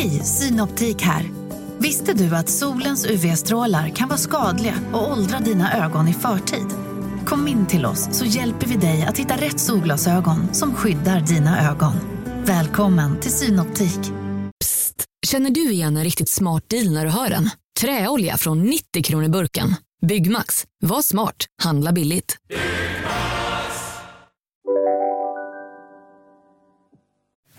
Hej, Synoptik här. Visste du att solens UV-strålar kan vara skadliga och åldra dina ögon i förtid? Kom in till oss så hjälper vi dig att hitta rätt solglasögon som skyddar dina ögon. Välkommen till Synoptik. Psst! Känner du igen en riktigt smart deal när du hör den? Träolja från 90 kronor burken. Byggmax. Var smart. Handla billigt.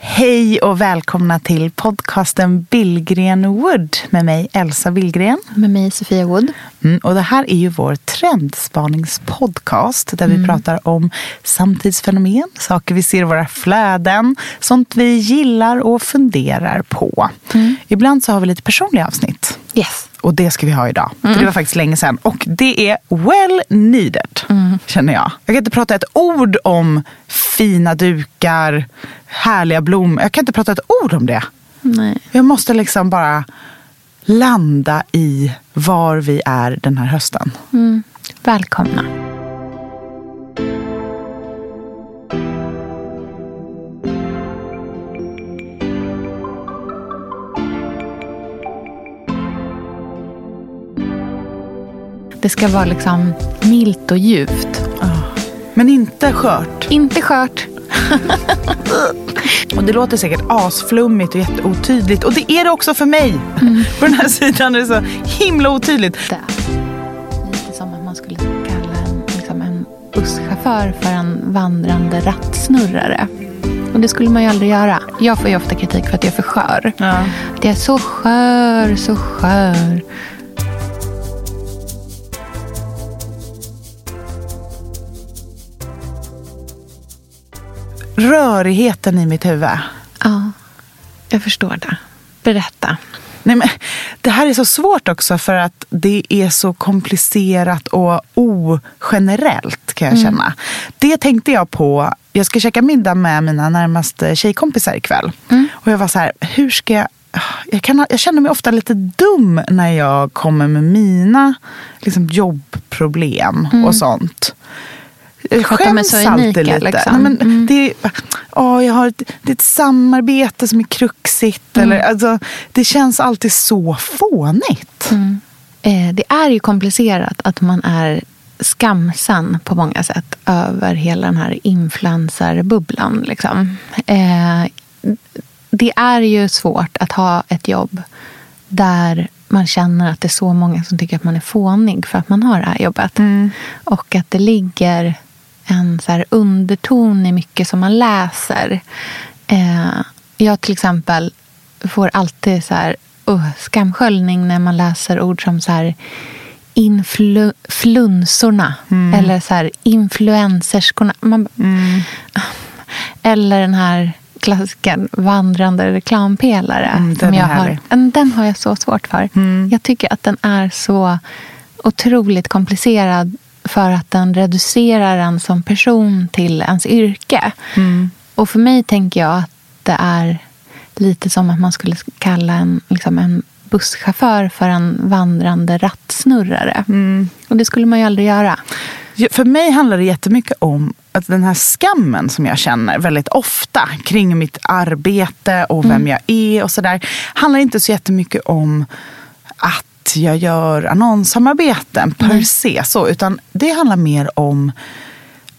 Hej och välkomna till podcasten Billgren Wood med mig Elsa Billgren. Med mig Sofia Wood. Mm, och det här är ju vår trendspaningspodcast där mm. vi pratar om samtidsfenomen, saker vi ser i våra flöden, sånt vi gillar och funderar på. Mm. Ibland så har vi lite personliga avsnitt. Yes. Och det ska vi ha idag. Mm. För det var faktiskt länge sedan. Och det är well needed, mm. känner jag. Jag kan inte prata ett ord om fina dukar, härliga blommor. Jag kan inte prata ett ord om det. Nej. Jag måste liksom bara landa i var vi är den här hösten. Mm. Välkomna. Det ska vara liksom milt och djupt. Oh. Men inte skört. Inte skört. och det låter säkert asflummigt och jätteotydligt. Och det är det också för mig. Mm. På den här sidan är det så himla otydligt. Det. Lite som att man skulle kalla en, liksom en busschaufför för en vandrande rattsnurrare. Och det skulle man ju aldrig göra. Jag får ju ofta kritik för att jag är för skör. Ja. Att jag är så skör, så skör. Rörigheten i mitt huvud. Ja, jag förstår det. Berätta. Nej, men det här är så svårt också för att det är så komplicerat och ogenerellt kan jag mm. känna. Det tänkte jag på. Jag ska käka middag med mina närmaste tjejkompisar ikväll. Mm. Och jag var så här, hur ska jag jag, kan, jag känner mig ofta lite dum när jag kommer med mina liksom, jobbproblem mm. och sånt skäms alltid lite. Liksom. Nej, men mm. det, åh, jag har ett, det är ett samarbete som är kruxigt. Mm. Eller, alltså, det känns alltid så fånigt. Mm. Eh, det är ju komplicerat att man är skamsen på många sätt över hela den här influencerbubblan. Liksom. Eh, det är ju svårt att ha ett jobb där man känner att det är så många som tycker att man är fånig för att man har det här jobbet. Mm. Och att det ligger en så här underton i mycket som man läser. Eh, jag till exempel får alltid så här, uh, skamsköljning när man läser ord som så här influensorna mm. eller så här influencerskorna. Man, mm. Eller den här klassiken vandrande reklampelare. Mm, som jag har, den har jag så svårt för. Mm. Jag tycker att den är så otroligt komplicerad för att den reducerar en som person till ens yrke. Mm. Och för mig tänker jag att det är lite som att man skulle kalla en, liksom en busschaufför för en vandrande rattsnurrare. Mm. Och det skulle man ju aldrig göra. För mig handlar det jättemycket om att den här skammen som jag känner väldigt ofta kring mitt arbete och vem mm. jag är och sådär. Handlar inte så jättemycket om att jag gör annonssamarbeten per mm. se. Så, utan det handlar mer om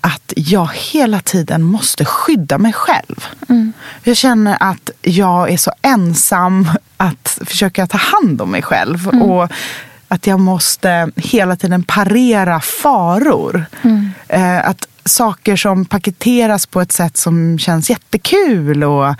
att jag hela tiden måste skydda mig själv. Mm. Jag känner att jag är så ensam att försöka ta hand om mig själv. Mm. Och att jag måste hela tiden parera faror. Mm. Eh, att saker som paketeras på ett sätt som känns jättekul och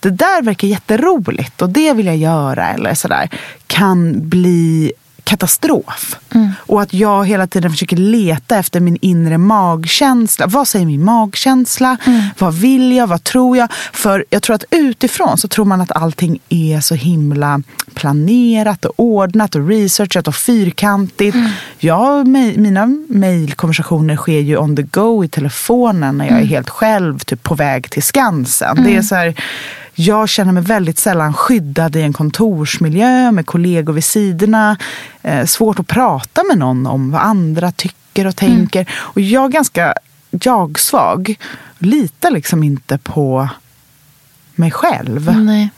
det där verkar jätteroligt och det vill jag göra eller sådär kan bli katastrof. Mm. Och att jag hela tiden försöker leta efter min inre magkänsla. Vad säger min magkänsla? Mm. Vad vill jag? Vad tror jag? För jag tror att utifrån så tror man att allting är så himla planerat och ordnat och researchat och fyrkantigt. Mm. Ja, mina mejlkonversationer sker ju on the go i telefonen när jag är mm. helt själv, typ på väg till Skansen. Det är mm. så här, jag känner mig väldigt sällan skyddad i en kontorsmiljö med kollegor vid sidorna. Eh, svårt att prata med någon om vad andra tycker och tänker. Mm. Och jag är ganska jag-svag. Litar liksom inte på mig själv. Nej.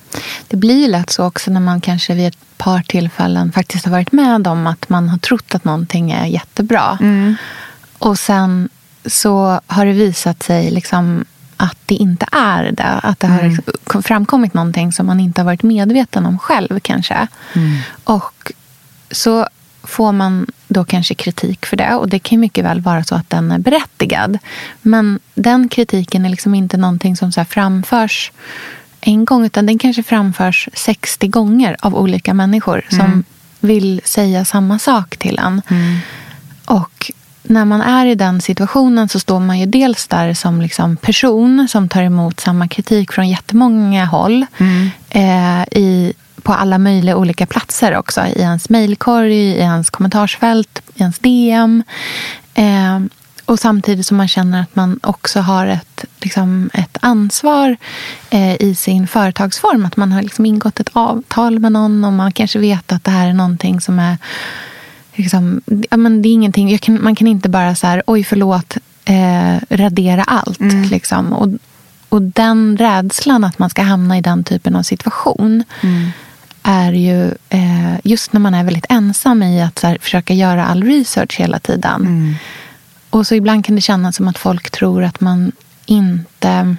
Det blir ju lätt så också när man kanske vid ett par tillfällen faktiskt har varit med om att man har trott att någonting är jättebra. Mm. Och sen så har det visat sig liksom att det inte är det. Att det har Mm. liksom framkommit någonting som man inte har varit medveten om själv kanske. Mm. Och så får man då kanske kritik för det. Och det kan mycket väl vara så att den är berättigad. Men den kritiken är liksom inte någonting som så framförs en gång. Utan den kanske framförs 60 gånger av olika människor som vill säga samma sak till en. Och när man är i den situationen så står man ju dels där som liksom person som tar emot samma kritik från jättemånga håll. Eh, i, på alla möjliga olika platser också. I ens mejlkorg, i ens kommentarsfält, i ens DM. Eh, och samtidigt som man känner att man också har ett, liksom, ett ansvar eh, i sin företagsform. Att man har liksom ingått ett avtal med någon och man kanske vet att det här är någonting som är liksom, ja, men det är ingenting, kan, man kan inte bara så här, oj förlåt, eh, radera allt. Liksom. Och, och den rädslan att man ska hamna i den typen av situation är ju eh, just när man är väldigt ensam i att här, försöka göra all research hela tiden. Och så ibland kan det kännas som att folk tror att man inte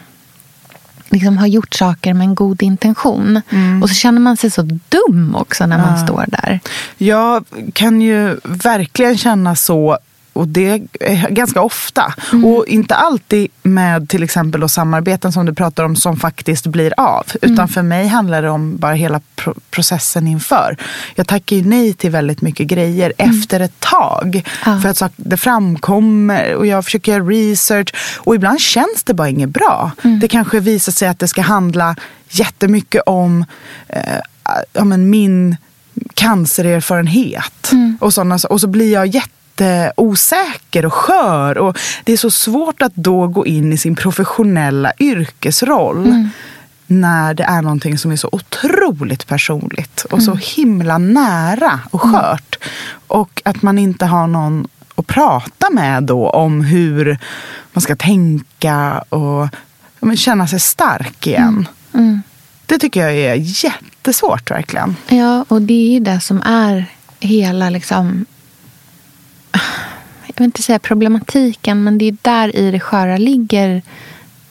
liksom har gjort saker med en god intention. Och så känner man sig så dum också när man står där. Jag kan ju verkligen känna så och det är ganska ofta. Och inte alltid med till exempel då samarbeten som du pratar om som faktiskt blir av. Utan för mig handlar det om bara hela pro- processen inför. Jag tackar ju nej till väldigt mycket grejer efter ett tag. Ja. För att det framkommer och jag försöker göra research. Och ibland känns det bara inget bra. Det kanske visar sig att det ska handla jättemycket om eh, ja, men min cancererfarenhet. Och, sådana, och så blir jag jätteosäker och skör. Och det är så svårt att då gå in i sin professionella yrkesroll. När det är någonting som är så otroligt personligt och så himla nära och skört. Och att man inte har någon att prata med då om hur man ska tänka och men känna sig stark igen. Det tycker jag är jättesvårt verkligen. Ja, och det är ju det som är hela liksom... Jag vill inte säga problematiken, men det är där i det sköra ligger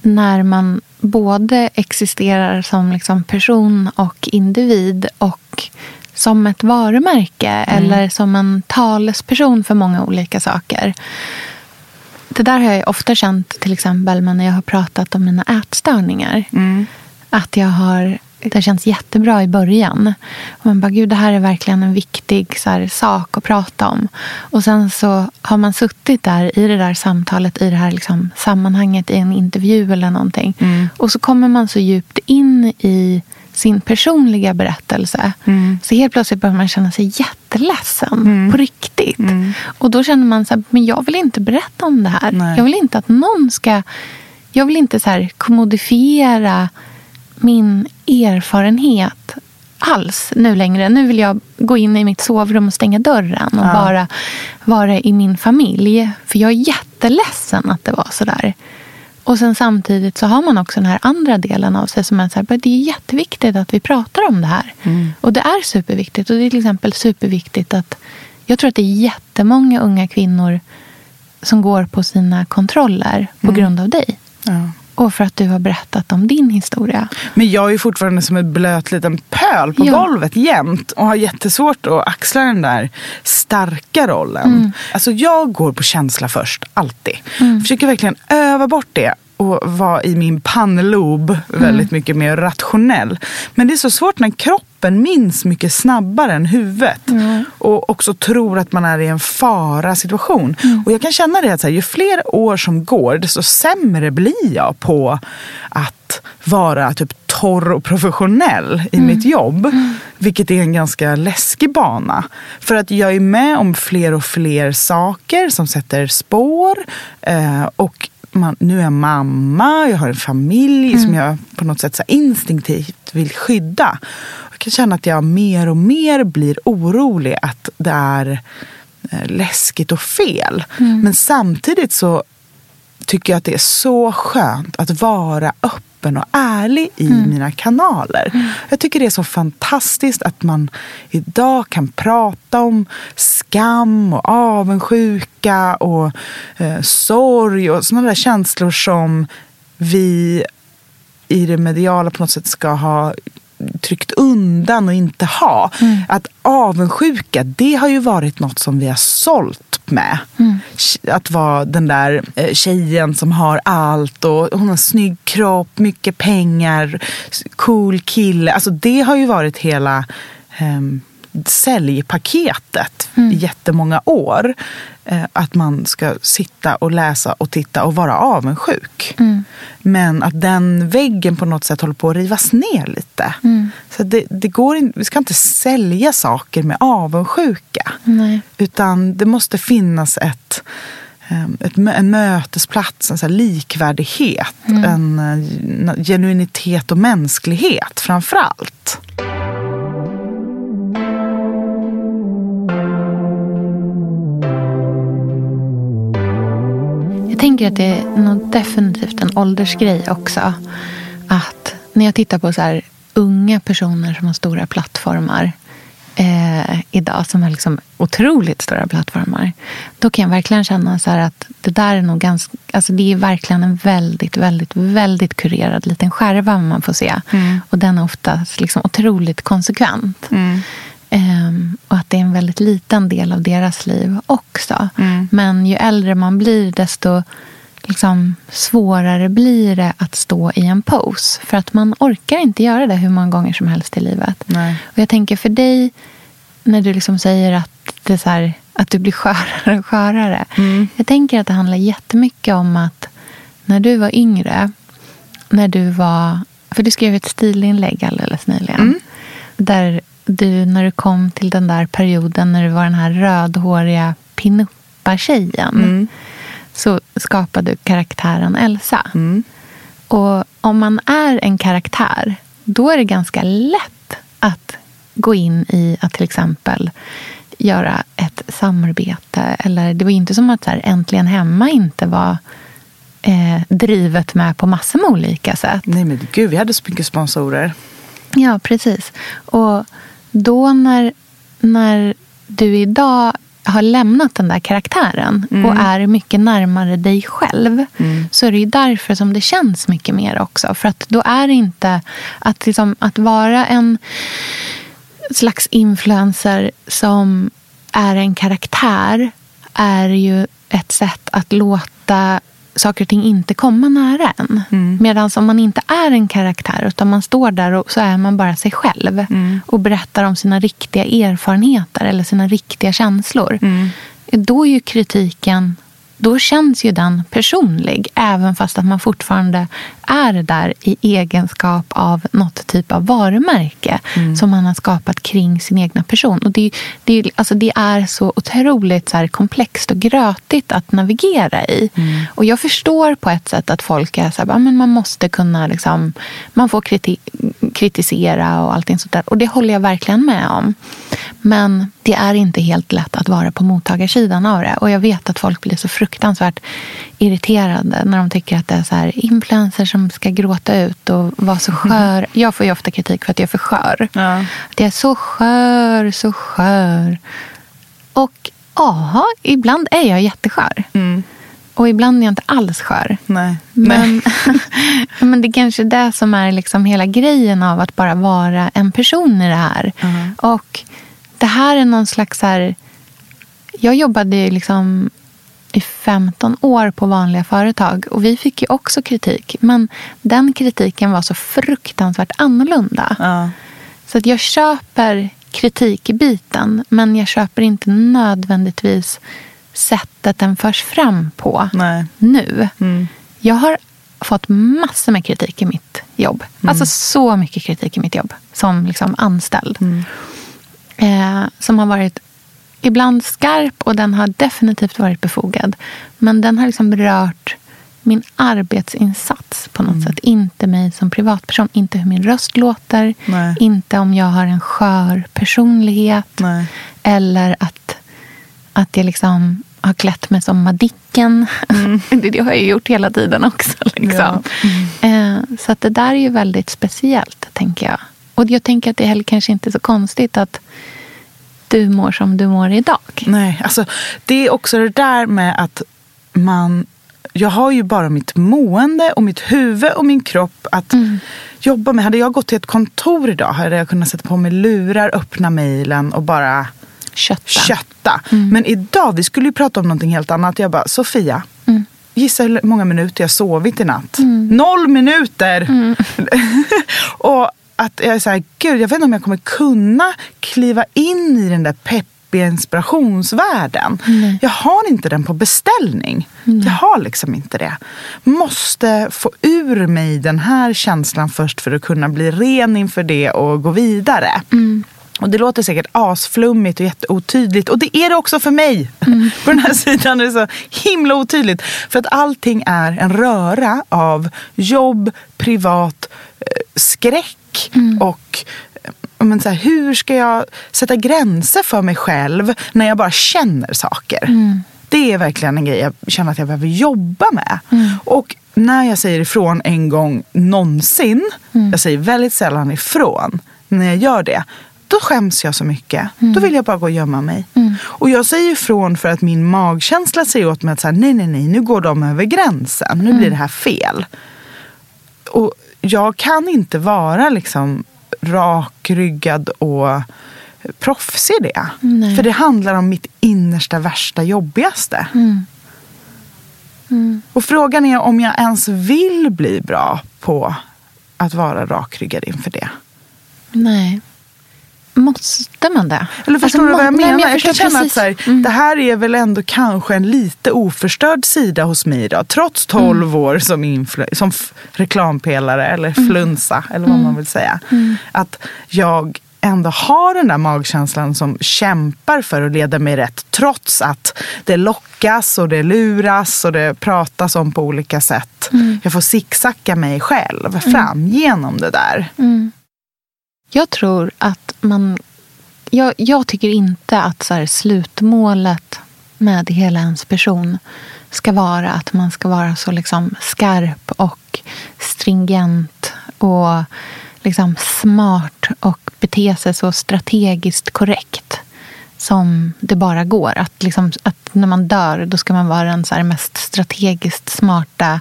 när man både existerar som liksom person och individ och som ett varumärke eller som en talesperson för många olika saker. Det där har jag ofta känt till exempel när jag har pratat om mina ätstörningar. Att jag har, det har känts jättebra i början. Och man bara, gud det här är verkligen en viktig så här, sak att prata om. Och sen så har man suttit där i det där samtalet, i det här liksom, sammanhanget, i en intervju eller någonting. Och så kommer man så djupt in i sin personliga berättelse. Så helt plötsligt börjar man känna sig jätteledsen. På riktigt. Och då känner man så här, men jag vill inte berätta om det här. Nej. Jag vill inte att någon ska... Jag vill inte så här kommodifiera min erfarenhet alls nu längre. Nu vill jag gå in i mitt sovrum och stänga dörren och Ja. bara vara i min familj. För jag är jätteledsen att det var så där. Och sen samtidigt så har man också den här andra delen av sig som är så här, "Men det är jätteviktigt att vi pratar om det här. Och det är superviktigt. Och det är till exempel superviktigt att jag tror att det är jättemånga unga kvinnor som går på sina kontroller på grund av dig. Ja. Och för att du har berättat om din historia. Men jag är fortfarande som en blöt liten pöl på Ja. golvet jämt och har jättesvårt att axla den där starka rollen. Mm. Alltså jag går på känsla först, alltid. Försöker verkligen öva bort det och vara i min pannlob Mm. väldigt mycket mer rationell. Men det är så svårt när kroppen minns mycket snabbare än huvudet. Och också tror att man är i en fara situation. Mm. Och jag kan känna det att så här, ju fler år som går desto sämre blir jag på att vara typ torr och professionell i mitt jobb. Vilket är en ganska läskig bana. För att jag är med om fler och fler saker som sätter spår. Eh, och man, nu är jag mamma, jag har en familj som jag på något sätt så instinktivt vill skydda. Kan känna att jag mer och mer blir orolig att det är eh, läskigt och fel. Men samtidigt så tycker jag att det är så skönt att vara öppen och ärlig i Mm. mina kanaler. Jag tycker det är så fantastiskt att man idag kan prata om skam och avundsjuka och eh, sorg och sådana där känslor som vi i det mediala på något sätt ska ha tryckt undan och inte ha. Att avundsjuka, det har ju varit något som vi har sålt med. Att vara den där eh, tjejen som har allt och hon har snygg kropp, mycket pengar, cool kille. Alltså det har ju varit hela ehm, säljpaketet i jättemånga år. Eh, att man ska sitta och läsa och titta och vara avundsjuk. Men att den väggen på något sätt håller på att rivas ner lite. Så det, det går in, vi ska inte sälja saker med avundsjuka. Nej. Utan det måste finnas ett, ehm, ett, en mötesplats, en så likvärdighet, en eh, genuinitet och mänsklighet framför allt. Jag tänker att det är nog definitivt en åldersgrej också. Att när jag tittar på så här unga personer som har stora plattformar eh, idag, som har liksom otroligt stora plattformar. Då kan jag verkligen känna så här att det där är nog ganska, alltså det är verkligen en väldigt, väldigt, väldigt kurerad liten skärva man får se. Och den är oftast liksom otroligt konsekvent. Ehm, och att det är en väldigt liten del av deras liv också. Men ju äldre man blir desto liksom, svårare blir det att stå i en pose. För att man orkar inte göra det hur många gånger som helst i livet. Nej. Och jag tänker för dig, när du liksom säger att, det är här, att du blir skörare och skörare. Jag tänker att det handlar jättemycket om att när du var yngre, när du var... För du skrev ett stilinlägg alldeles nyligen. Där du, när du kom till den där perioden när du var den här rödhåriga pinuppa-tjejen. Så skapade du karaktären Elsa. Och om man är en karaktär, då är det ganska lätt att gå in i att till exempel göra ett samarbete. Eller det var inte som att så här, Äntligen hemma inte var eh, drivet med på massor med olika sätt. Nej men gud, vi hade så mycket sponsorer. Ja, precis. Och då när, när du idag har lämnat den där karaktären och är mycket närmare dig själv så är det ju därför som det känns mycket mer också. För att då är det inte att, liksom, att vara en slags influencer som är en karaktär är ju ett sätt att låta saker och ting inte komma nära en. Medan om man inte är en karaktär utan man står där och så är man bara sig själv och berättar om sina riktiga erfarenheter eller sina riktiga känslor. Då är ju kritiken då känns ju den personlig även fast att man fortfarande är där i egenskap av något typ av varumärke som man har skapat kring sin egna person. Och det, det, alltså det är så otroligt så här komplext och grötigt att navigera i. Och jag förstår på ett sätt att folk är så här, "Ja, men man måste kunna liksom, man får kriti kritisera och allting sånt där. Och det håller jag verkligen med om. Men det är inte helt lätt att vara på mottagarsidan av det. Och jag vet att folk blir så fruktansvärt irriterade när de tycker att det är så här influencers som ska gråta ut och vara så skör. Jag får ju ofta kritik för att jag är för skör. Ja. Det är så skör, så skör. Och ja, ibland är jag jätteskör. Och ibland är jag inte alls skör. Nej. Men, men det är kanske det som är liksom hela grejen av att bara vara en person i det här. Och det här är någon slags... Här, jag jobbade ju liksom i 15 år på vanliga företag och vi fick ju också kritik. Men den kritiken var så fruktansvärt annorlunda. Ja. Så att jag köper kritikbiten men jag köper inte nödvändigtvis sättet den förs fram på Nej. nu. Jag har fått massor med kritik i mitt jobb. Alltså så mycket kritik i mitt jobb som liksom anställd. Eh, som har varit ibland skarp och den har definitivt varit befogad. Men den har liksom rört min arbetsinsats på något sätt. Inte mig som privatperson. Inte hur min röst låter. Nej. Inte om jag har en skör personlighet. Nej. Eller att, att jag liksom har klätt mig som Madicken. Mm. det, har jag gjort hela tiden också. Liksom. Ja. Mm. så att det där är ju väldigt speciellt, tänker jag. Och jag tänker att det heller kanske inte är så konstigt att du mår som du mår idag. Nej, alltså det är också det där med att man jag har ju bara mitt mående och mitt huvud och min kropp att mm. jobba med. Hade jag gått till ett kontor idag hade jag kunnat sätta på mig lurar, öppna mejlen och bara kötta. kötta. Mm. Men idag, vi skulle ju prata om någonting helt annat. Jag bara, Sofia, mm. gissa hur många minuter jag sovit i natt? Mm. Noll minuter! Mm. och att jag är så här, gud, jag vet inte om jag kommer kunna kliva in i den där peppiga inspirationsvärlden. Nej. Jag har inte den på beställning. Nej. Jag har liksom inte det. Måste få ur mig den här känslan först för att kunna bli ren inför det och gå vidare. Mm. Och det låter säkert asflummigt och jätteotydligt. Och det är det också för mig. Mm. På den här sidan är det så himla otydligt. För att allting är en röra av jobb, privat, eh, mm. och eh, men så här, hur ska jag sätta gränser för mig själv när jag bara känner saker? Mm. Det är verkligen en grej jag känner att jag behöver jobba med. Mm. Och när jag säger ifrån en gång någonsin, mm. jag säger väldigt sällan ifrån, när jag gör det, då skäms jag så mycket. Mm. Då vill jag bara gå och gömma mig. Mm. Och jag säger ifrån för att min magkänsla säger åt mig att så här, nej, nej, nej, nu går de över gränsen. Nu mm. blir det här fel. Och jag kan inte vara liksom rakryggad och proffsig i det. Nej. För det handlar om mitt innersta, värsta, jobbigaste. Mm. Mm. Och frågan är om jag ens vill bli bra på att vara rakryggad inför det. Nej. Måste man det? Eller förstår alltså, du vad jag menar? Nej, jag, jag, kan känna att så här, mm. det här är väl ändå kanske en lite oförstörd sida hos mig idag. Trots 12 mm. år som, som reklampelare eller mm. flunsa eller vad man mm. vill säga. Mm. Att jag ändå har den där magkänslan som kämpar för att leda mig rätt. Trots att det lockas och det luras och det pratas om på olika sätt. Mm. Jag får zigzacka mig själv fram genom det där. Jag tror att man... Jag, jag tycker inte att så här, slutmålet med hela ens person ska vara att man ska vara så liksom skarp och stringent och liksom smart och bete sig så strategiskt korrekt som det bara går. Att, liksom, att när man dör då ska man vara den så mest strategiskt smarta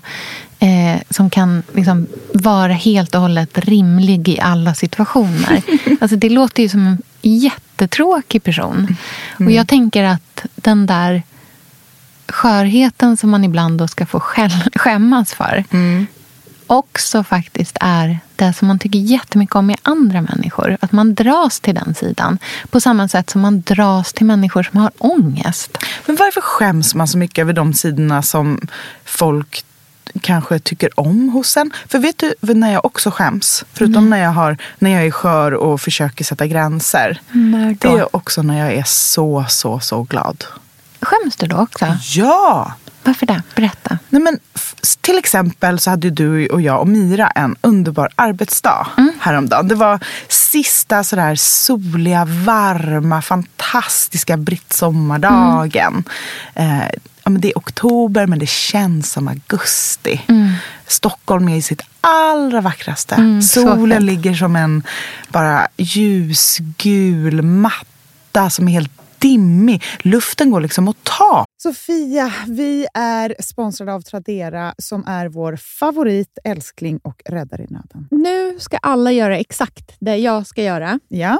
eh, som kan liksom vara helt och hållet rimlig i alla situationer. alltså, det låter ju som en jättetråkig person. Mm. Och jag tänker att den där skörheten som man ibland då ska få skämmas för mm. också faktiskt är det som man tycker jättemycket om i andra människor. Att man dras till den sidan. På samma sätt som man dras till människor som har ångest. Men varför skäms man så mycket över de sidorna som folk kanske tycker om hos en. För vet du när jag också skäms? Förutom mm. när, jag har, när jag är skör och försöker sätta gränser. Det är också när jag är så, så, så glad. Skäms du då också? Ja! Varför det? Berätta. Nej, men, till exempel så hade du och jag och Mira en underbar arbetsdag mm. häromdagen. Det var sista sådär soliga, varma, fantastiska brittsommardagen. Mm. Eh, ja, men det är oktober men det känns som augusti. Mm. Stockholm är i sitt allra vackraste. Mm, Solen ligger som en bara ljusgul matta som är helt dimmig. Luften går liksom att ta. Sofia, vi är sponsrade av Tradera som är vår favorit, älskling och räddare i nöden. Nu ska alla göra exakt det jag ska göra. Ja.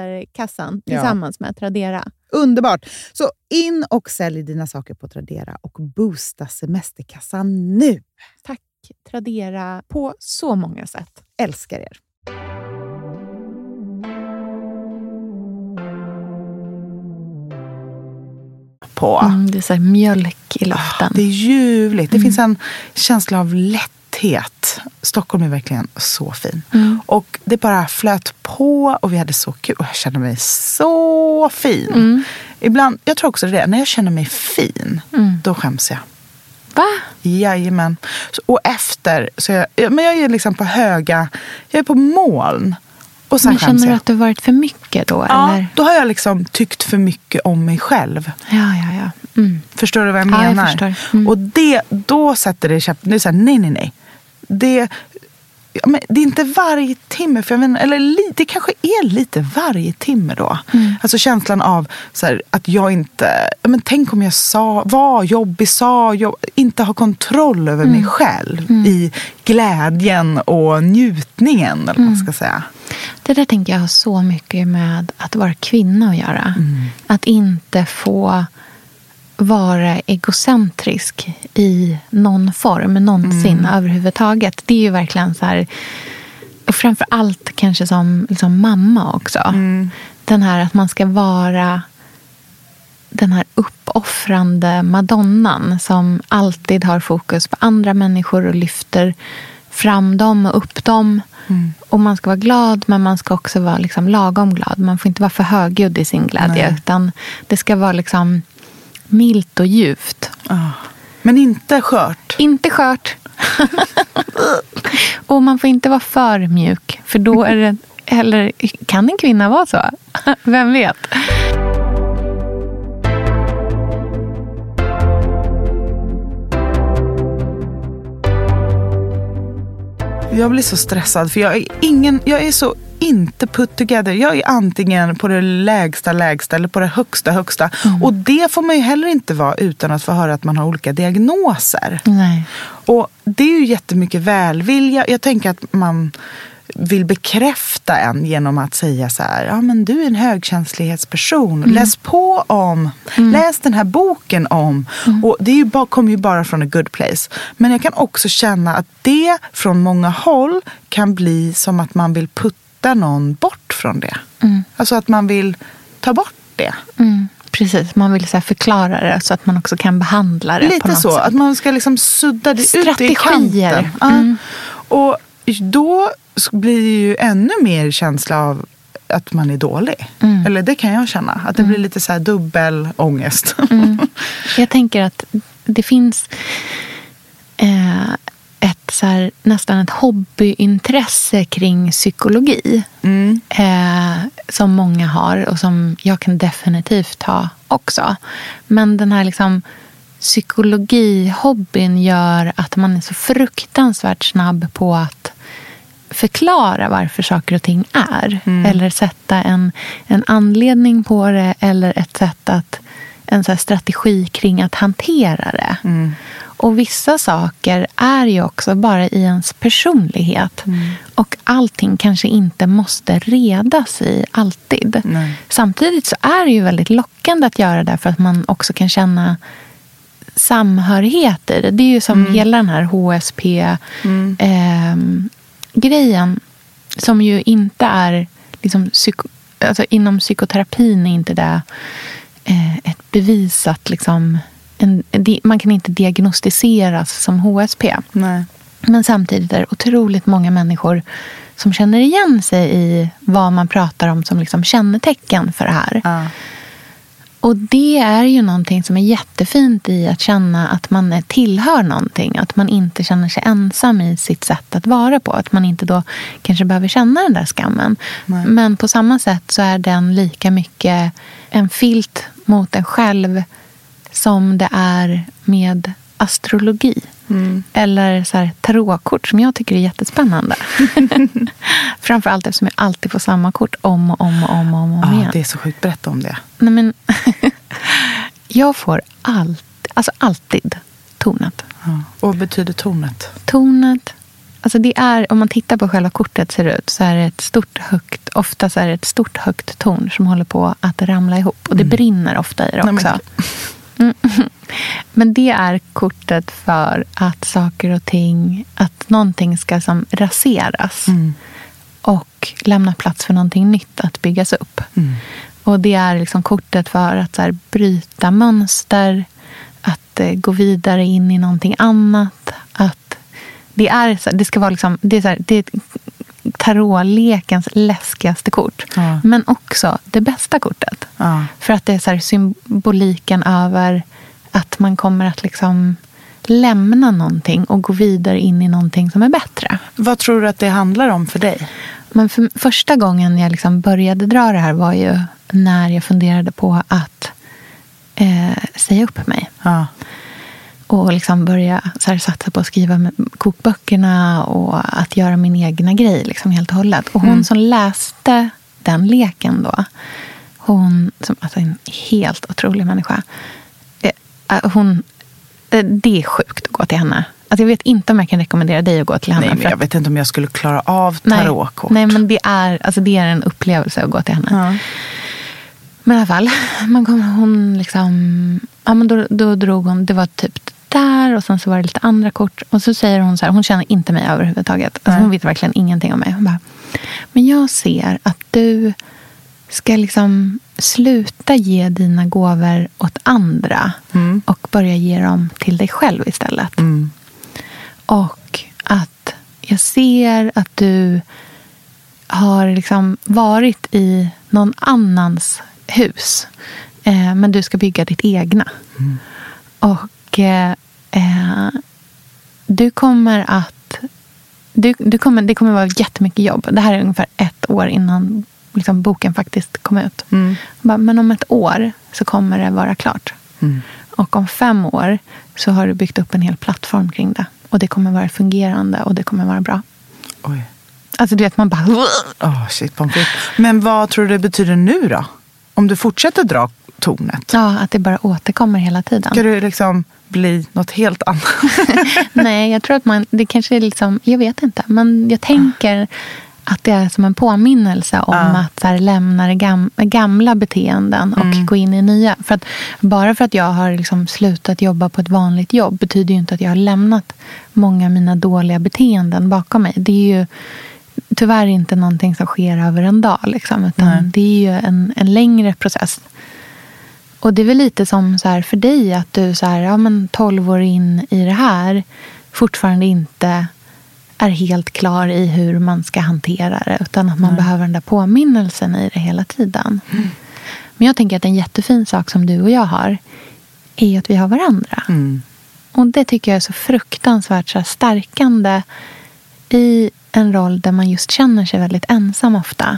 semesterkassan Ja. tillsammans med Tradera. Underbart! Så in och sälj dina saker på Tradera och boosta semesterkassan nu. Tack Tradera på så många sätt. Älskar er! På. Mm, det är så här mjölk i luften. Det är ljuvligt. Det finns en känsla av lätthet. Stockholm är verkligen så fin. Mm. Och det bara flöt på och vi hade så kul. Och jag kände mig så fin. Mm. Ibland, jag tror också det, när jag känner mig fin, Mm. då skäms jag. Va? Jajamän. Så, och efter, så jag, ja, men jag är liksom på höga, jag är på moln. Och sen Men känner du att det varit för mycket då? Ja, Eller? då har jag liksom tyckt för mycket om mig själv. Ja, ja, ja. Mm. Förstår du vad jag Ja, jag menar? förstår. Mm. Och det, då sätter det käpp... Det är så här, nej, nej, nej. Det, ja, men det är inte varje timme, för jag menar, eller det kanske är lite varje timme då. Mm. Alltså känslan av här, att jag inte... Ja, men tänk om jag sa, var jobbig, sa jobb, inte har kontroll över Mm. mig själv i glädjen och njutningen, eller man Mm. ska säga. Det där tänker jag har så mycket med att vara kvinna att göra. Mm. Att inte få vara egocentrisk i någon form någonsin Mm. överhuvudtaget. Det är ju verkligen så här... Och framför allt kanske som liksom mamma också. Mm. Den här att man ska vara den här uppoffrande madonnan som alltid har fokus på andra människor och lyfter fram dem och upp dem. Mm. Och man ska vara glad, men man ska också vara liksom lagom glad. Man får inte vara för högljudd i sin glädje. Nej. Utan det ska vara liksom milt och ljuvt. Ah. Men inte skört. Inte skört. och man får inte vara för mjuk. För då är det... Eller kan en kvinna vara så? Vem vet? Jag blir så stressad för jag är, ingen, jag är så inte put together. Jag är antingen på det lägsta lägsta eller på det högsta högsta. Och det får man ju heller inte vara utan att få höra att man har olika diagnoser. Nej. Och det är ju jättemycket välvilja. Jag tänker att man vill bekräfta en genom att säga så här, ja men du är en högkänslighetsperson. Läs på om, läs den här boken om. Och det är ju bara, kommer ju bara från a good place. Men jag kan också känna att det från många håll kan bli som att man vill putta någon bort från det. Alltså att man vill ta bort det. Mm, precis, man vill så förklara det så att man också kan behandla det Lite så, sätt. att man ska liksom sudda det ut i kanten. Mm. Och då blir det ju ännu mer känsla av att man är dålig. Mm. Eller det kan jag känna. Att det blir lite så här dubbel ångest. Jag tänker att det finns eh, så här, nästan ett hobbyintresse kring psykologi. Mm. Eh, som många har och som jag kan definitivt ha också. Men den här liksom psykologihobbyn gör att man är så fruktansvärt snabb på att förklara varför saker och ting är. Eller sätta en, en anledning på det eller ett sätt att en så strategi kring att hantera det. Och vissa saker är ju också bara i ens personlighet. Och allting kanske inte måste redas i alltid. Nej. Samtidigt så är det ju väldigt lockande att göra det för att man också kan känna samhörighet i det. Det är ju som hela den här HSP-grejen. som ju inte är... Liksom, psyko, alltså inom psykoterapin är inte det eh, ett bevisat... Liksom, en, man kan inte diagnostiseras som HSP. Nej. Men samtidigt är det otroligt många människor som känner igen sig i vad man pratar om som liksom kännetecken för det här. Ja. Och det är ju någonting som är jättefint i att känna att man tillhör någonting. Att man inte känner sig ensam i sitt sätt att vara på. Att man inte då kanske behöver känna den där skammen. Nej. Men på samma sätt så är den lika mycket en filt mot en själv som det är med astrologi. Eller så här, tarotkort som jag tycker är jättespännande. Framförallt eftersom jag alltid får samma kort om och om och om, och om, Ja, igen. det är så sjukt. Berätta om det. Nej, men jag får allt, alltså alltid tornet. Ja. Och vad betyder tornet? Tornet, alltså det är, om man tittar på själva kortet ser det ut, så är det ett stort högt, ofta så är det ett stort högt torn som håller på att ramla ihop. Och det brinner ofta i det Nej, men- också. Mm. Men det är kortet för att saker och ting, att någonting ska som raseras. Mm. Och lämna plats för någonting nytt att byggas upp. Mm. Och det är liksom kortet för att så här, bryta mönster, att eh, gå vidare in i någonting annat. Att det, är, det ska vara liksom, det är, så här, det är tarotlekens läskigaste kort. Ja. Men också det bästa kortet. Ja. För att det är så symboliken över att man kommer att liksom lämna någonting och gå vidare in i någonting som är bättre. Vad tror du att det handlar om för dig? Men för första gången jag liksom började dra det här var ju när jag funderade på att eh, säga upp mig. Ja. Och liksom börja så här, satsa på att skriva kokböckerna och att göra min egna grej liksom helt och hållet. Och hon som läste den leken då, hon som alltså en helt otrolig människa. Eh, hon, eh, det är sjukt att gå till henne. Alltså jag vet inte om jag kan rekommendera dig att gå till henne. Nej, men jag att- vet inte om jag skulle klara av nej, tarotkort. nej, men det är, alltså det är en upplevelse att gå till henne. Ja. Men i alla fall, man kom, hon liksom... Ja, men då, då drog hon, det var typ där och sen så var det lite andra kort. Och så säger hon så här, hon känner inte mig överhuvudtaget. Alltså, hon vet verkligen ingenting om mig. Hon bara, men jag ser att du ska liksom sluta ge dina gåvor åt andra Mm. och börja ge dem till dig själv istället. Mm. Och att jag ser att du har liksom varit i någon annans hus. Eh, men du ska bygga ditt egna. Och eh, eh, du kommer att... Du, du kommer, det kommer vara jättemycket jobb. Det här är ungefär ett år innan liksom, boken faktiskt kom ut. Mm. Bara, Men om ett år så kommer det vara klart. Mm. Och om fem år så har du byggt upp en hel plattform kring det. Och det kommer vara fungerande och det kommer vara bra. Oj. Alltså du vet, man bara... Oh, shit, pommes frites. Men vad tror du det betyder nu då? Om du fortsätter dra tornet? Ja, att det bara återkommer hela tiden. Ska du liksom bli något helt annat? Nej, jag tror att man... Det kanske är liksom... Jag vet inte. Men jag tänker att det är som en påminnelse om Ja. att här, lämna gam, gamla beteenden och Mm. gå in i nya. För att bara för att jag har liksom slutat jobba på ett vanligt jobb betyder ju inte att jag har lämnat många av mina dåliga beteenden bakom mig. Det är ju tyvärr inte någonting som sker över en dag. Liksom, utan Nej. det är ju en, en längre process. Och det är väl lite som så här för dig att du så här, ja, men 12 år in i det här fortfarande inte är helt klar i hur man ska hantera det. Utan att man behöver den där påminnelsen i det hela tiden. Men jag tänker att en jättefin sak som du och jag har är att vi har varandra. Mm. Och det tycker jag är så fruktansvärt så här, stärkande i en roll där man just känner sig väldigt ensam ofta.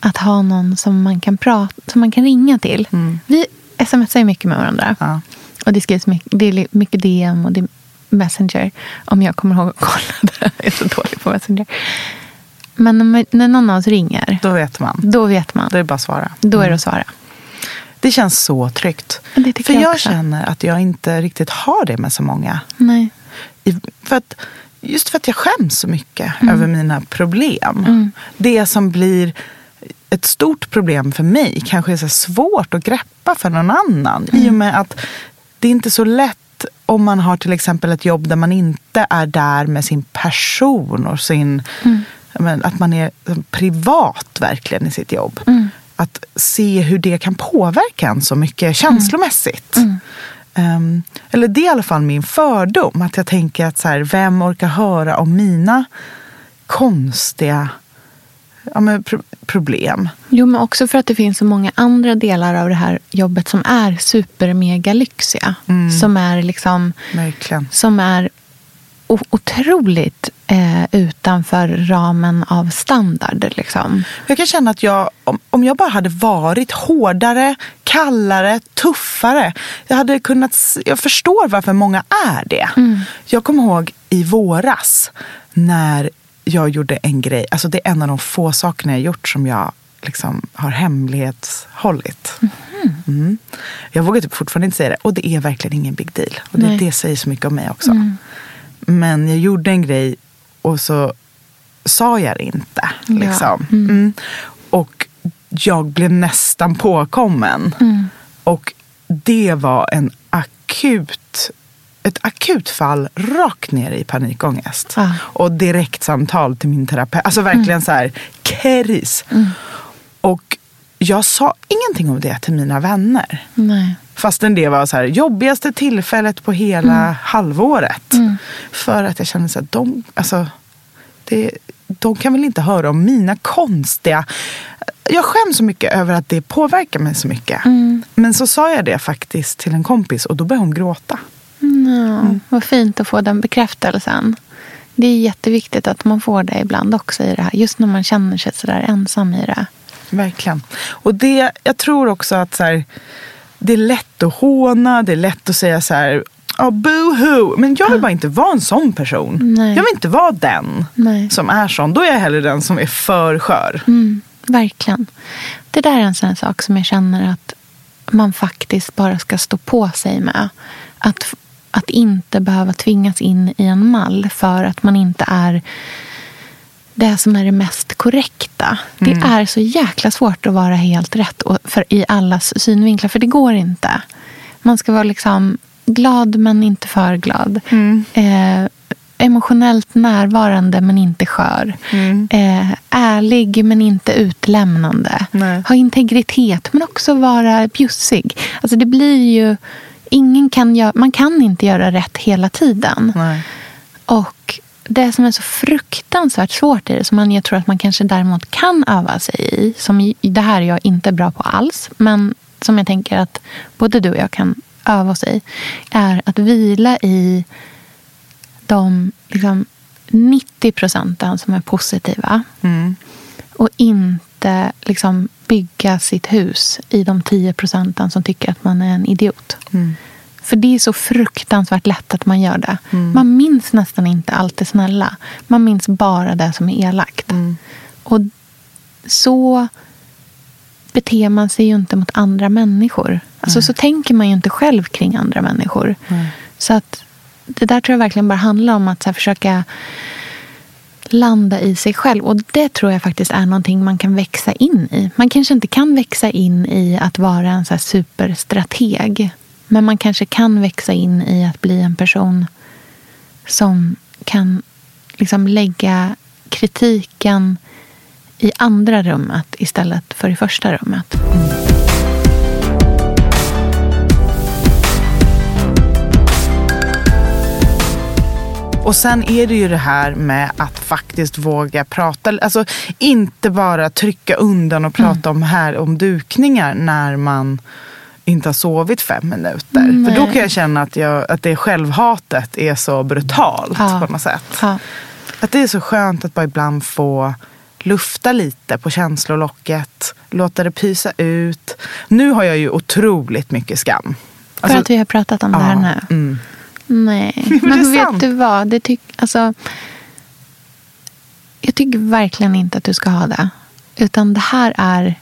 Att ha någon som man kan prata, som man kan ringa till. Mm. Vi smsar ju mycket med varandra. Ja. Och det skrivs mycket, det är mycket DM och det är Messenger. Om jag kommer ihåg att kolla det. Jag är så dålig på Messenger. Men när, någon av oss ringer, Då vet man. då vet man. Då är det bara att svara. Då är det att svara. Det känns så tryggt. För jag jag, känner att jag inte riktigt har det med så många. Nej. För att, just för att jag skäms så mycket Mm. över mina problem. Det som blir ett stort problem för mig kanske är så svårt att greppa för någon annan. I och Mm. med att det är inte så lätt om man har till exempel ett jobb där man inte är där med sin person och sin... Mm. att man är privat verkligen i sitt jobb. Mm. Att se hur det kan påverka en så mycket känslomässigt. Mm. Ehm, eller det är i alla fall min fördom. Att jag tänker att så här, vem orkar höra om mina konstiga ja, men, pro problem. Jo, men också för att det finns så många andra delar av det här jobbet som är supermega lyxiga. Mm. Som är liksom... Verkligen. Som är otroligt eh, utanför ramen av standard. Liksom. Jag kan känna att jag, om, om jag bara hade varit hårdare, kallare, tuffare. Jag hade kunnat, jag förstår varför många är det. Mm. Jag kommer ihåg i våras när jag gjorde en grej. Alltså det är en av de få sakerna jag gjort som jag liksom har hemlighetshållit. Mm. Jag vågar typ fortfarande inte säga det. Och det är verkligen ingen big deal. Och det, det säger så mycket om mig också. Men jag gjorde en grej och så sa jag det inte. Ja. Liksom. Mm. Och jag blev nästan påkommen. Och det var en akut, ett akut fall rakt ner i panikångest. Ah. Och direktsamtal till min terapeut. Alltså verkligen så här kris. Och jag sa ingenting om det till mina vänner. Nej. Fastän det var så här, jobbigaste tillfället på hela halvåret. För att jag kände så att de, alltså, det, de kan väl inte höra om mina konstiga... Jag skäms så mycket över att det påverkar mig så mycket. Men så sa jag det faktiskt till en kompis och då började hon gråta. Ja, Vad fint att få den bekräftelsen. Det är jätteviktigt att man får det ibland också i det här. Just när man känner sig sådär ensam i det. Verkligen. Och det, jag tror också att så här, det är lätt att håna, det är lätt att säga så här, oh, boohoo. Men jag vill bara inte vara en sån person. Nej. Jag vill inte vara den Nej. som är sån. Då är jag hellre den som är för skör. Mm, verkligen. Det där är en sån sak som jag känner att man faktiskt bara ska stå på sig med. Att, att inte behöva tvingas in i en mall för att man inte är det som är det mest korrekta. Det är så jäkla svårt att vara helt rätt för, i allas synvinklar, för det går inte. Man ska vara liksom glad men inte för glad. Eh, emotionellt närvarande men inte skör. Eh, ärlig men inte utlämnande. Nej. Ha integritet men också vara bjussig. Alltså det blir ju... Ingen kan göra, man kan inte göra rätt hela tiden. Nej. Och det som är så fruktansvärt svårt i det, som man, jag tror att man kanske däremot kan öva sig i, som det här är jag inte bra på alls, men som jag tänker att både du och jag kan öva oss i, är att vila i de liksom, 90 procenten som är positiva. Mm. Och inte liksom, bygga sitt hus i de 10 procenten som tycker att man är en idiot. För det är så fruktansvärt lätt att man gör det. Man minns nästan inte allt det snälla. Man minns bara det som är elakt. Och så beter man sig ju inte mot andra människor. Alltså, så tänker man ju inte själv kring andra människor. Så att det där tror jag verkligen bara handlar om att här, försöka landa i sig själv. Och det tror jag faktiskt är någonting man kan växa in i. Man kanske inte kan växa in i att vara en så superstrateg. Men man kanske kan växa in i att bli en person som kan liksom lägga kritiken i andra rummet istället för i första rummet. Och sen är det ju det här med att faktiskt våga prata. Alltså inte bara trycka undan och prata om, här, om dukningar när man inte har sovit fem minuter. För då kan jag känna att, jag, att det självhatet är så brutalt Ja. på något sätt. Ja. Att det är så skönt att bara ibland få lufta lite på känslolocket. Låta det pysa ut. Nu har jag ju otroligt mycket skam. För Alltså, att vi har pratat om det här nu. mm. Nej, Men vet sant. du vad? Det tyck, alltså, jag tycker verkligen inte att du ska ha det. Utan det här är...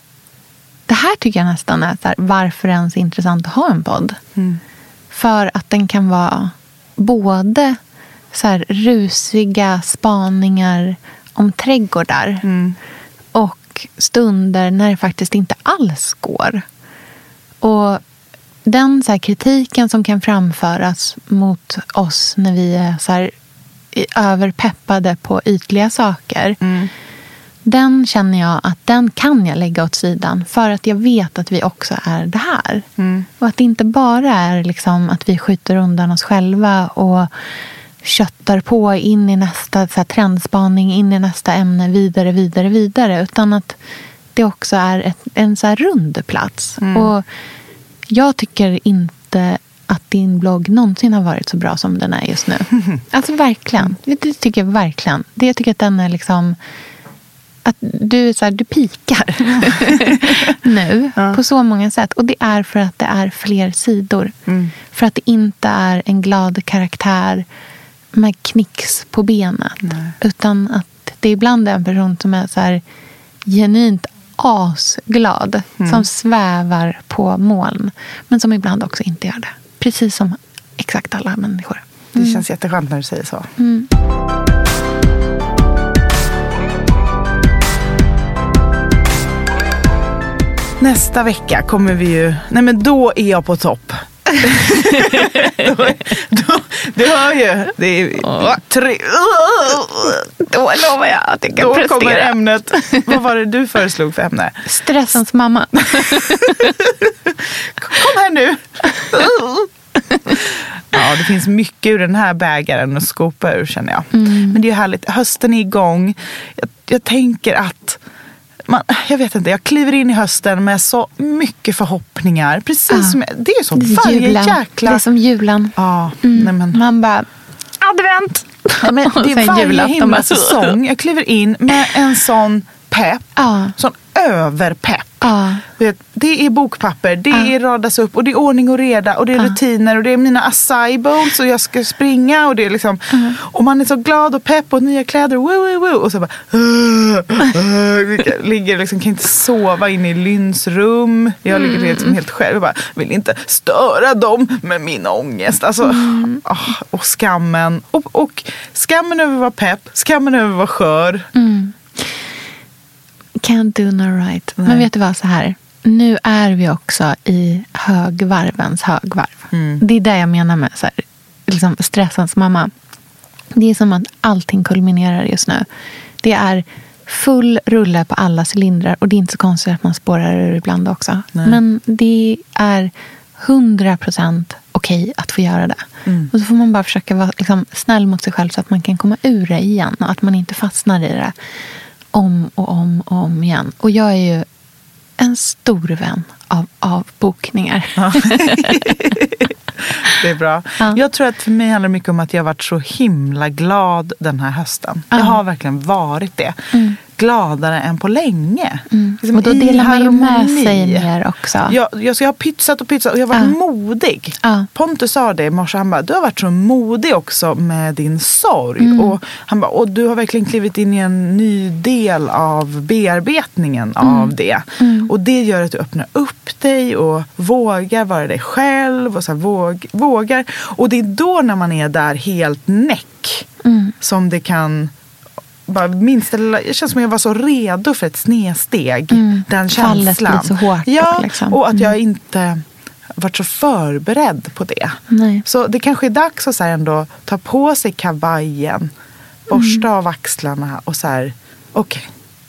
Det här tycker jag nästan är så här, varför ens intressant att ha en podd. Mm. För att den kan vara både så här rusiga spaningar om trädgårdar Mm. och stunder när det faktiskt inte alls går. Och den så här kritiken som kan framföras mot oss när vi är så här överpeppade på ytliga saker. Den känner jag att den kan jag lägga åt sidan för att jag vet att vi också är det här. Och att det inte bara är liksom att vi skjuter undan oss själva och köttar på in i nästa så här, trendspaning, in i nästa ämne, vidare, vidare, vidare. Utan att det också är ett, en så här rund plats. Och jag tycker inte att din blogg någonsin har varit så bra som den är just nu. Alltså verkligen. Det, det tycker jag verkligen. Det, jag tycker att den är liksom... Att du, så här, du pikar nu på så många sätt. Och det är för att det är fler sidor. För att det inte är en glad karaktär med knicks på benet. Utan att det ibland är en person som är så här genuint asglad. Som svävar på moln. Men som ibland också inte gör det. Precis som exakt alla människor. Det känns jätteskönt när du säger så. Nästa vecka kommer vi ju... Nej men då är jag på topp. då, då, du hör ju. Det är tre, Då lovar jag att jag kan då prestera. kommer ämnet. Vad var det du föreslog för ämne? Stressens mamma. Kom här nu. Ja, det finns mycket ur den här bägaren att skopa ur känner jag. Men det är härligt. Hösten är igång. Jag, jag tänker att man, jag vet inte, jag kliver in i hösten med så mycket förhoppningar. Precis Ja. som, det är så Det är varje julen. jäkla... Det är som julen. Ja, nej men, Man bara, advent! ja, men det är varje julafton himla säsong. Jag kliver in med en sån pepp. Ja. Sån överpepp. Ja. Vet, det är bokpapper, det är radas upp och det är ordning och reda och det är rutiner och det är mina acai bowls och jag ska springa och det är liksom och man är så glad och pepp och nya kläder woo, woo, woo, och så bara uh, ligger liksom kan inte sova inne i Lynns rum. Jag ligger liksom helt själv och bara vill inte störa dem med min ångest. Alltså, ah, och skammen och, och skammen över att vara pepp, skammen över att vara skör. Can't do no right. Men vet du vad, så här. Nu är vi också i högvarvens högvarv. Det är det jag menar med så här, liksom stressens mamma. Det är som att allting kulminerar just nu. Det är full rulle på alla cylindrar och det är inte så konstigt att man spårar ur ibland också. Men det är hundra procent okej att få göra det. Och så får man bara försöka vara liksom, snäll mot sig själv så att man kan komma ur det igen och att man inte fastnar i det om och om och om igen. Och jag är ju en stor vän av avbokningar. Det är bra. Ja. Jag tror att för mig handlar det mycket om att jag har varit så himla glad den här hösten. Jag har verkligen varit det. Gladare än på länge. Liksom Mm. Och då delar man ju med sig mer också. Jag, jag, så jag har pytsat och pytsat och jag har varit modig. Ja. Pontus sa det i morse, han bara, du har varit så modig också med din sorg. Mm. Och han bara, och du har verkligen klivit in i en ny del av bearbetningen Mm. av det. Och det gör att du öppnar upp dig och vågar vara dig själv. Och så här, våg, vågar. Och det är då när man är där helt näck Mm. som det kan bara minsta lilla, jag känns som jag var så redo för ett snedsteg. Den Fallet känslan. blir så hårt Ja, liksom. och att jag inte varit så förberedd på det. Nej. Så det kanske är dags att så ändå ta på sig kavajen, borsta Mm. av axlarna och så här, okej,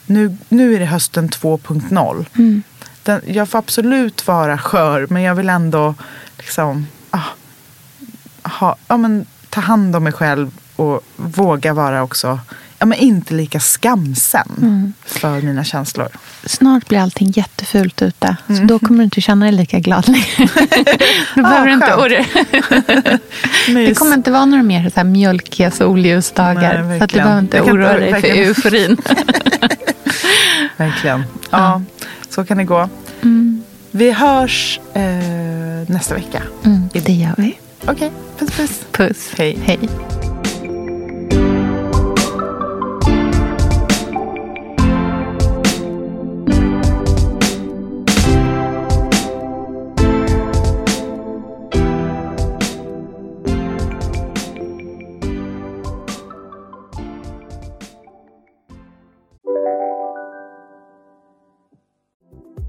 nu, nu är det hösten 2.0. Mm. Den, jag får absolut vara skör, men jag vill ändå liksom, ah, ha, ja, men, ta hand om mig själv och våga vara också, ja, men inte lika skamsen Mm. för mina känslor. Snart blir allting jättefult ute. Så då kommer du inte känna dig lika glad längre. då behöver du inte oroa Det kommer inte vara några mer så här mjölkiga solljusdagar. Nej, så att du behöver inte oroa dig för verkligen. euforin. Verkligen. Ja, så kan det gå. Vi hörs eh, nästa vecka. Mm, det gör vi. Okej, puss puss. Puss. Hej. Hej.